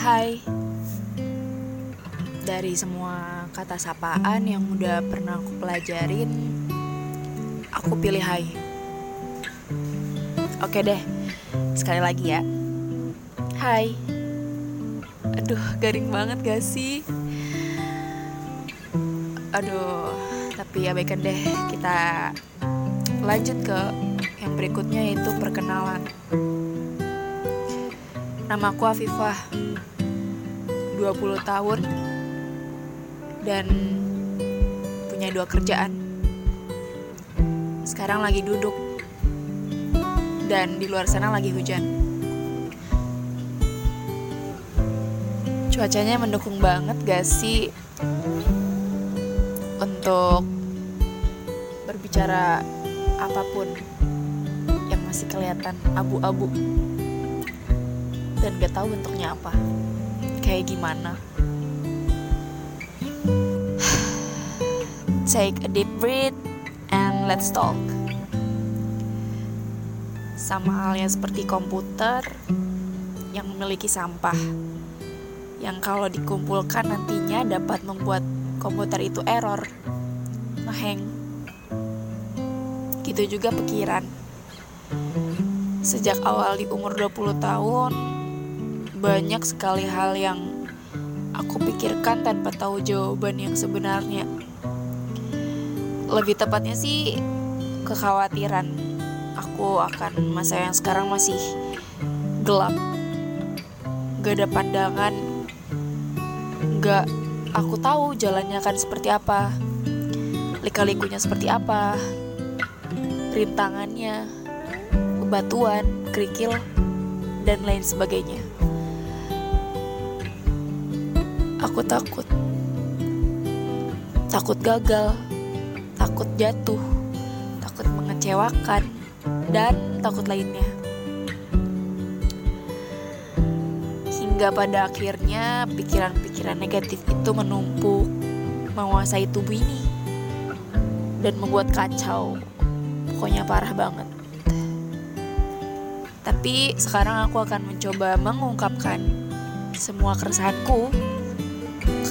Hai. Dari semua kata sapaan yang udah pernah aku pelajarin Aku pilih hai. Oke deh Sekali lagi ya. Hai. Aduh garing banget gak sih? Aduh Tapi abaikan deh Kita lanjut ke yang berikutnya yaitu perkenalan. Nama aku Afifah 20 tahun Dan punya dua kerjaan. Sekarang lagi duduk Dan di luar sana lagi hujan. Cuacanya mendukung banget gak sih Untuk berbicara apa pun yang masih kelihatan abu-abu dan gak tahu bentuknya apa kayak gimana? Take a deep breath and let's talk. Sama halnya seperti komputer yang memiliki sampah yang kalau dikumpulkan nantinya dapat membuat komputer itu error ngeheng. Gitu juga pikiran. Sejak awal di umur 20 tahun, banyak sekali hal yang aku pikirkan tanpa tahu jawaban yang sebenarnya. Lebih tepatnya sih kekhawatiran aku akan masa yang sekarang masih gelap. Gak ada pandangan, gak aku tahu jalannya akan seperti apa, lika-likunya seperti apa, rintangannya, bebatuan, kerikil, dan lain sebagainya. Aku takut. Takut gagal, takut jatuh, takut mengecewakan, dan takut lainnya. Hingga pada akhirnya pikiran-pikiran negatif itu menumpuk, menguasai tubuh ini, dan membuat kacau pokoknya parah banget. Tapi sekarang aku akan mencoba mengungkapkan semua keresahanku,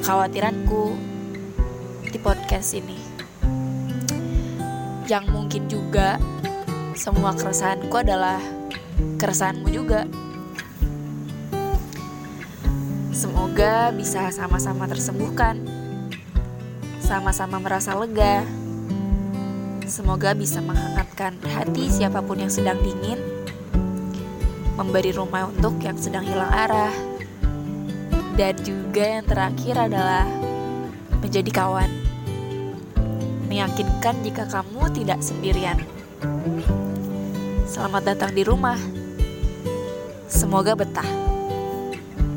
kekhawatiranku di podcast ini. Yang mungkin juga semua keresahanku adalah keresahanmu juga. Semoga bisa sama-sama tersembuhkan, sama-sama merasa lega Semoga bisa menghangatkan hati siapa pun yang sedang dingin, memberi rumah untuk yang sedang hilang arah, dan juga yang terakhir adalah menjadi kawan, meyakinkan jika kamu tidak sendirian. Selamat datang di rumah, semoga betah.